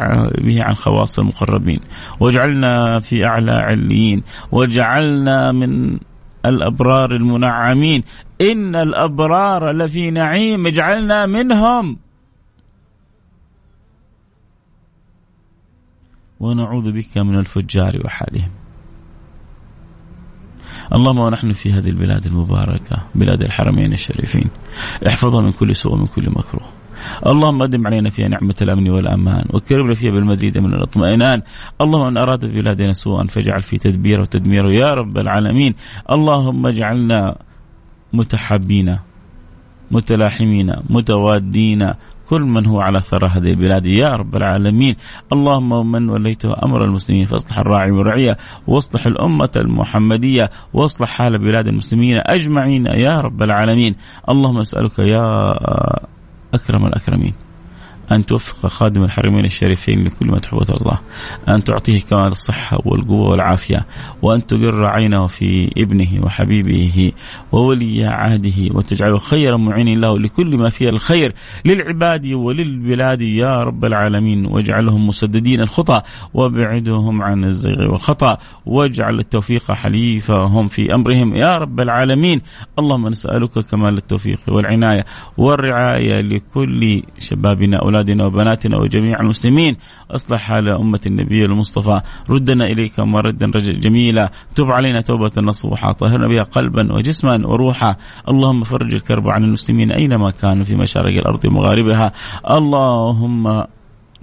به عن خواص المقربين واجعلنا في أعلى عليين واجعلنا من الأبرار المنعمين. إن الأبرار لفي نعيم اجعلنا منهم. ونعوذ بك من الفجار وحالهم. اللهم ونحن في هذه البلاد المباركة بلاد الحرمين الشريفين. احفظها من كل سوء ومن كل مكروه. اللهم أدم علينا فيها نعمة الأمن والأمان وكرمنا فيها بالمزيد من الاطمئنان. اللهم من أراد ببلادنا سوءا فاجعل في تدبيره وتدميره يا رب العالمين. اللهم اجعلنا متحابين متلاحمين متوادين كل من هو على ثرى هذه البلاد. يا رب العالمين اللهم من وليته أمر المسلمين فاصلح الراعي والرعية واصلح الأمة المحمدية واصلح حال بلاد المسلمين أجمعين. يا رب العالمين اللهم أسألك يا أكرم الأكرمين. أن توفق خادم الحرمين الشريفين لكل ما تحب وترضاه. أن تعطيه كمال الصحة والقوة والعافية. وأن تقر عينه في ابنه وحبيبه وولي عهده وتجعله خيرا معين له لكل ما فيه الخير للعباد وللبلاد يا رب العالمين. واجعلهم مسددين الخطى وابعدهم عن الزيغ والخطأ. واجعل التوفيق حليفهم في أمرهم يا رب العالمين. اللهم نسألك كمال التوفيق والعناية والرعاية لكل شبابنا أولادنا وبناتنا وجميع المسلمين. أصلح حال أمة النبي المصطفى. ردنا إليك مردا جميلا. تب علينا توبة نصوحة طهرنا بها قلبا وجسما وروحا. اللهم فرج الكرب عن المسلمين أينما كانوا في مشارق الأرض ومغاربها اللهم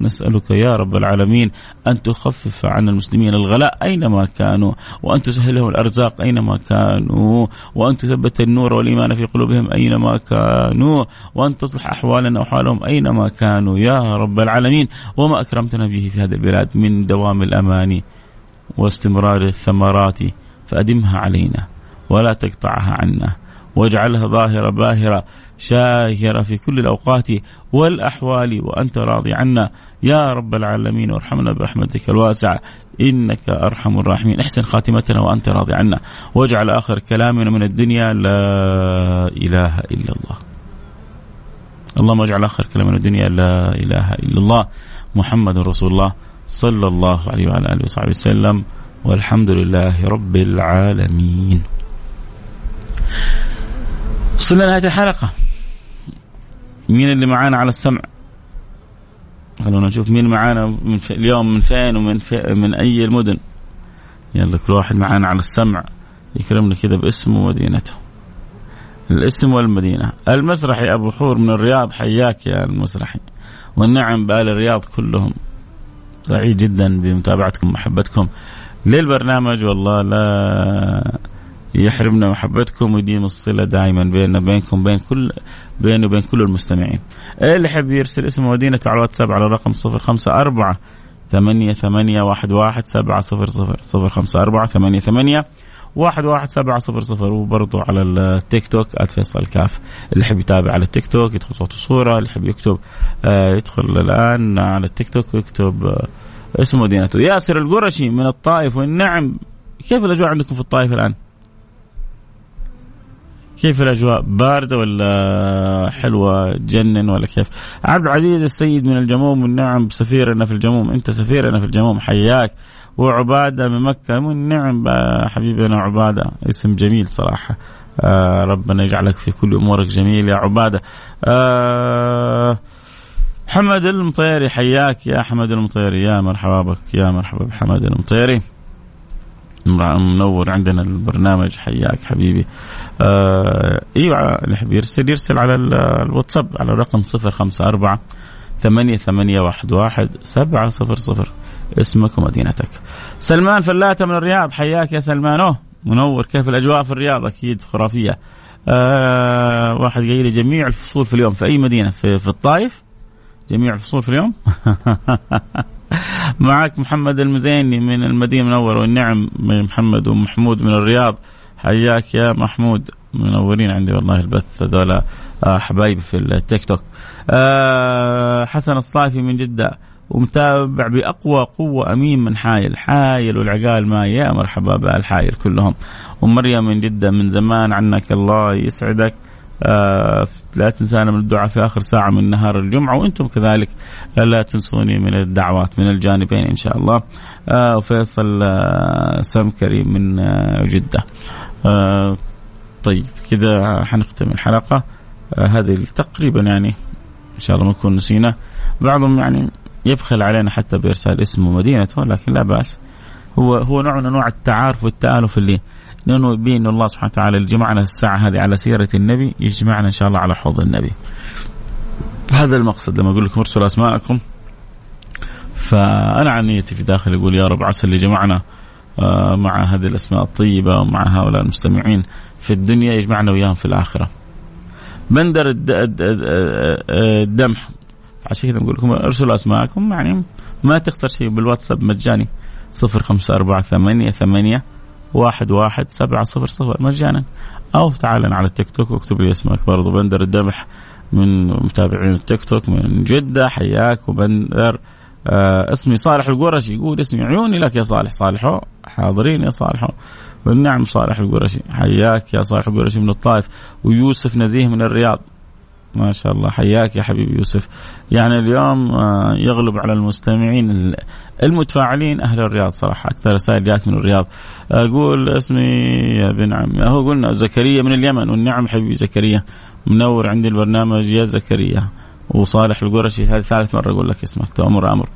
نسألك يا رب العالمين أن تخفف عن المسلمين الغلاء أينما كانوا وأن تسهلهم الأرزاق أينما كانوا وأن تثبت النور والإيمان في قلوبهم أينما كانوا وأن تصلح أحوالنا وحالهم أينما كانوا. يا رب العالمين وما أكرمتنا به في هذه البلاد من دوام الأمان واستمرار الثمرات فأدمها علينا ولا تقطعها عنا واجعلها ظاهرة باهرة شاهرة في كل الأوقات والأحوال وأنت راضي عنا. يا رب العالمين وارحمنا برحمتك الواسعة. إنك أرحم الراحمين. أحسن خاتمتنا وأنت راضي عنا. واجعل آخر كلامنا من الدنيا لا إله إلا الله. اللهم اجعل آخر كلامنا من الدنيا لا إله إلا الله. محمد رسول الله صلى الله عليه وعلى آله وصحبه وسلم. والحمد لله رب العالمين. وصلنا لنهاية الحلقة. مين اللي معانا على السمع؟ خلونا نشوف مين معانا من في اليوم من فين ومن في من أي المدن. يلا كل واحد معانا على السمع. يكرمنا كذا باسمه ومدينته. الاسم والمدينة. المسرحي أبو حور من الرياض حياك يا المسرحي. والنعم بآل الرياض كلهم. سعيد جدا بمتابعتكم ومحبتكم. للبرنامج والله لا يحرمنا محبتكم ويديم الصلة دائما بيننا بينكم بين كل بينه وبين كل المستمعين. اللي يحب يرسل اسم مدينته على الواتساب على الرقم 054 ثمانية ثمانية واحد واحد سبعة صفر صفر صفر خمسة أربعة ثمانية ثمانية واحد واحد سبعة صفر صفر وبرضو على التيك توك @فيصل كاف. اللي يحب يتابع على التيك توك يدخل صوت وصورة اللي يحب يكتب آه يدخل الآن على التيك توك ويكتب آه اسم مدينته. ياسر القرشي من الطائف والنعم. كيف الأجواء عندكم في الطائف الآن؟ كيف الأجواء؟ باردة ولا حلوة؟ تجنن ولا كيف؟ عبد العزيز السيد من الجموم والنعم سفيرنا في الجموم. أنت سفيرنا في الجموم حياك. وعبادة من مكة من نعم حبيبنا عبادة. اسم جميل صراحة. آه ربنا يجعلك في كل أمورك جميل يا عبادة. آه حمد المطيري حياك يا حمد المطيري. يا مرحبا بك يا مرحبا بحمد المطيري. منور عندنا البرنامج حياك حبيبي. آه أيوه اللي يحب يرسل يرسل على الواتساب على رقم 054 ثمانية ثمانية واحد واحد سبعة صفر صفر. اسمك ومدينتك. سلمان فلاتة من الرياض حياك يا سلمان. أوه منور. كيف الأجواء في الرياض؟ أكيد خرافية. آه واحد قايل جميع الفصول في اليوم. في أي مدينة؟ في, في الطائف؟ جميع الفصول في اليوم؟ معك محمد المزيني من المدينة المنورة والنعم محمد ومحمود من الرياض. حياك يا محمود. منورين عندي والله البث هذول آه، حبايبي في التيك توك. آه، حسن الصافي من جدة ومتابع بأقوى قوة أمين من حايل. حايل والعقال ما يا مرحبا بالحايل كلهم. ومريم من جدة من زمان عنك الله يسعدك. لا تنسانا من الدعاء في آخر ساعة من نهار الجمعة وأنتم كذلك لا تنسوني من الدعوات من الجانبين إن شاء الله. آه وفيصل آه سمكري من آه آه طيب كذا حنختم الحلقة. آه هذه تقريبا يعني إن شاء الله ما نكون نسينا. بعضهم يعني يبخل علينا حتى بإرسال اسمه ومدينته لكن لا بأس. هو هو نوع من انواع التعارف والتآلف اللي لأنه يبين الله سبحانه وتعالى اللي جمعنا الساعة هذه على سيرة النبي يجمعنا إن شاء الله على حوض النبي. هذا المقصد لما أقول لكم ارسلوا أسماءكم فأنا عن نيتي في داخل أقول يا رب عسى اللي جمعنا آه، مع هذه الأسماء الطيبة ومع هؤلاء المستمعين في الدنيا يجمعنا وياهم في الآخرة. بندر الدمح عشان كذا نقول لكم ارسلوا أسماءكم يعني ما تخسر شيء بالواتساب مجاني صفر خمسة أربعة ثمانية ثمانية واحد واحد سبعة صفر صفر. مجانا. أو تعال على التيك توك واكتب لي اسمك برضو. بندر الدمح من متابعين التيك توك من جدة. حياك وبندر. آه اسمي صالح القرشي. يقول اسمي. عيوني لك يا صالح. صالح حاضرين يا صالح والنعم صالح القرشي. حياك يا صالح القرشي من الطائف. ويوسف نزيه من الرياض. ما شاء الله. حياك يا حبيبي يوسف. يعني اليوم آه، يغلب على المستمعين المتفاعلين أهل الرياض صراحة. أكثر رسائل جات من الرياض. أقول اسمي يا بن عمي هو قلنا زكريا من اليمن والنعم حبيبي زكريا. منور عندي البرنامج يا زكريا. وصالح القرشي هذه ثالث مرة أقول لك اسمك. تؤمر أمر.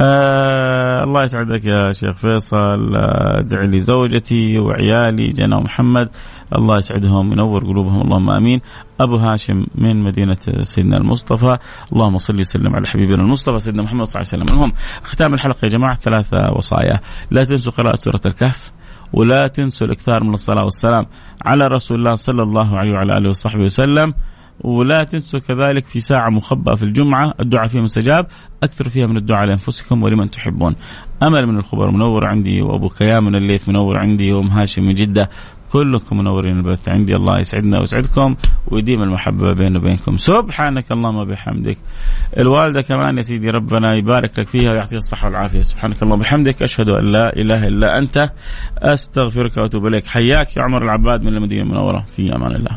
آه الله يسعدك يا شيخ فيصل. ادعي لي زوجتي وعيالي جنى ومحمد. الله يسعدهم ينور قلوبهم اللهم آمين. أبو هاشم من مدينة سيدنا المصطفى اللهم صل وسلم على حبيبنا المصطفى سيدنا محمد صلى الله عليه وسلم. المهم ختام الحلقة يا جماعة ثلاثة وصايا لا تنسوا قراءة سورة الكهف ولا تنسوا الإكثار من الصلاة والسلام على رسول الله صلى الله عليه وعلى آله وصحبه وسلم. ولا تنسوا كذلك في ساعة مخبأة في الجمعة الدعاء فيها مستجاب أكثر فيها من الدعاء لأنفسكم ولمن تحبون أمل من الخبر منور عندي وأبو كيام من الليث منور عندي وأم هاشم من جدة كلكم منورين البث. عندي الله يسعدنا ويسعدكم ويديم المحبة بيننا وبينكم. سبحانك اللهم وبحمدك. الوالدة كمان يا سيدي ربنا يبارك لك فيها ويعطيها الصحة والعافية. سبحانك اللهم وبحمدك. أشهد أن لا إله إلا أنت. أستغفرك وأتوب إليك. حياك يا عمر العباد من المدينة المنورة. في أمان الله.